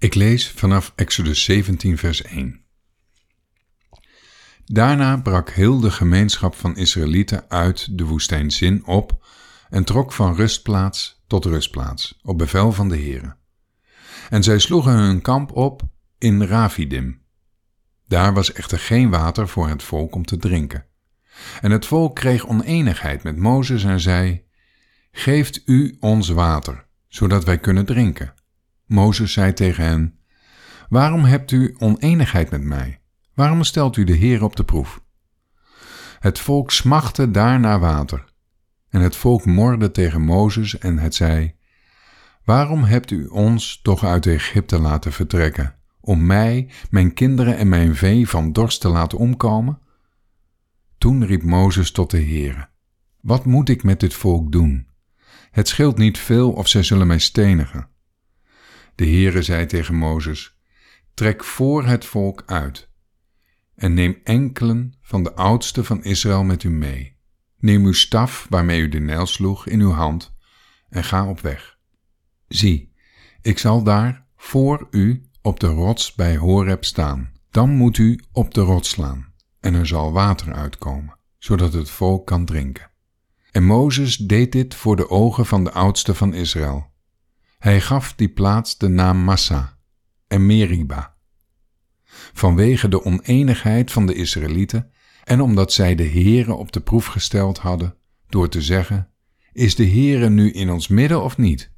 Ik lees vanaf Exodus 17, vers 1. Daarna brak heel de gemeenschap van Israëlieten uit de woestijn Zin op en trok van rustplaats tot rustplaats op bevel van de Heere. En zij sloegen hun kamp op in Rafidim. Daar was echter geen water voor het volk om te drinken. En het volk kreeg oneenigheid met Mozes en zei: Geeft u ons water, zodat wij kunnen drinken. Mozes zei tegen hen: Waarom hebt u oneenigheid met mij? Waarom stelt u de Heer op de proef? Het volk smachtte daar naar water. En het volk morde tegen Mozes en het zei: Waarom hebt u ons toch uit Egypte laten vertrekken, om mij, mijn kinderen en mijn vee van dorst te laten omkomen? Toen riep Mozes tot de Heere: Wat moet ik met dit volk doen? Het scheelt niet veel of zij zullen mij stenigen. De Heere zei tegen Mozes: Trek voor het volk uit en neem enkelen van de oudsten van Israël met u mee. Neem uw staf waarmee u de Nijl sloeg in uw hand en ga op weg. Zie, ik zal daar voor u op de rots bij Horeb staan. Dan moet u op de rots slaan en er zal water uitkomen, zodat het volk kan drinken. En Mozes deed dit voor de ogen van de oudste van Israël. Hij gaf die plaats de naam Massa en Meriba, vanwege de oneenigheid van de Israëlieten en omdat zij de Heere op de proef gesteld hadden door te zeggen, is de Heere nu in ons midden of niet?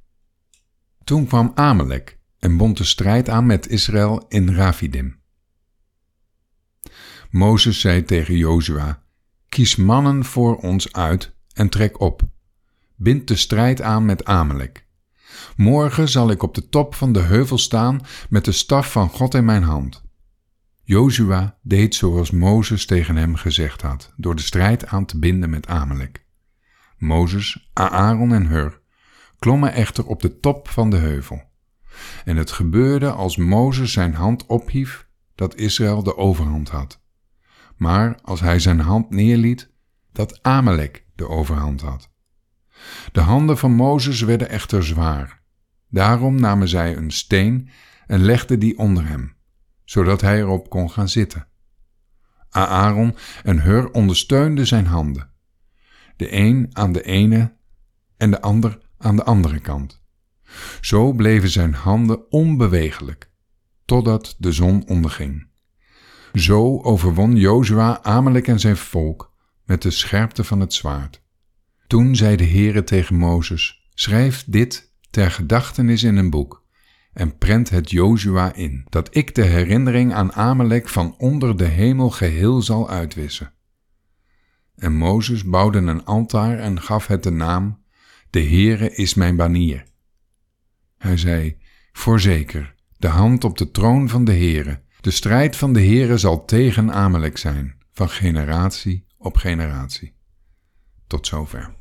Toen kwam Amalek en bond de strijd aan met Israël in Rafidim. Mozes zei tegen Jozua, kies mannen voor ons uit en trek op. Bind de strijd aan met Amalek. Morgen zal ik op de top van de heuvel staan met de staf van God in mijn hand. Jozua deed zoals Mozes tegen hem gezegd had, door de strijd aan te binden met Amalek. Mozes, Aaron en Hur klommen echter op de top van de heuvel. En het gebeurde als Mozes zijn hand ophief, dat Israël de overhand had. Maar als hij zijn hand neerliet, dat Amalek de overhand had. De handen van Mozes werden echter zwaar. Daarom namen zij een steen en legden die onder hem zodat hij erop kon gaan zitten. Aaron en Hur ondersteunden zijn handen, de een aan de ene en de ander aan de andere kant. Zo bleven zijn handen onbewegelijk, totdat de zon onderging. Zo overwon Jozua Amalek en zijn volk met de scherpte van het zwaard. Toen zei de Heere tegen Mozes, schrijf dit ter gedachtenis in een boek en prent het Jozua in, dat ik de herinnering aan Amalek van onder de hemel geheel zal uitwissen. En Mozes bouwde een altaar en gaf het de naam, De Heere is mijn banier. Hij zei, voorzeker, de hand op de troon van de Heere, de strijd van de Heere zal tegen Amalek zijn, van generatie op generatie. Tot zover.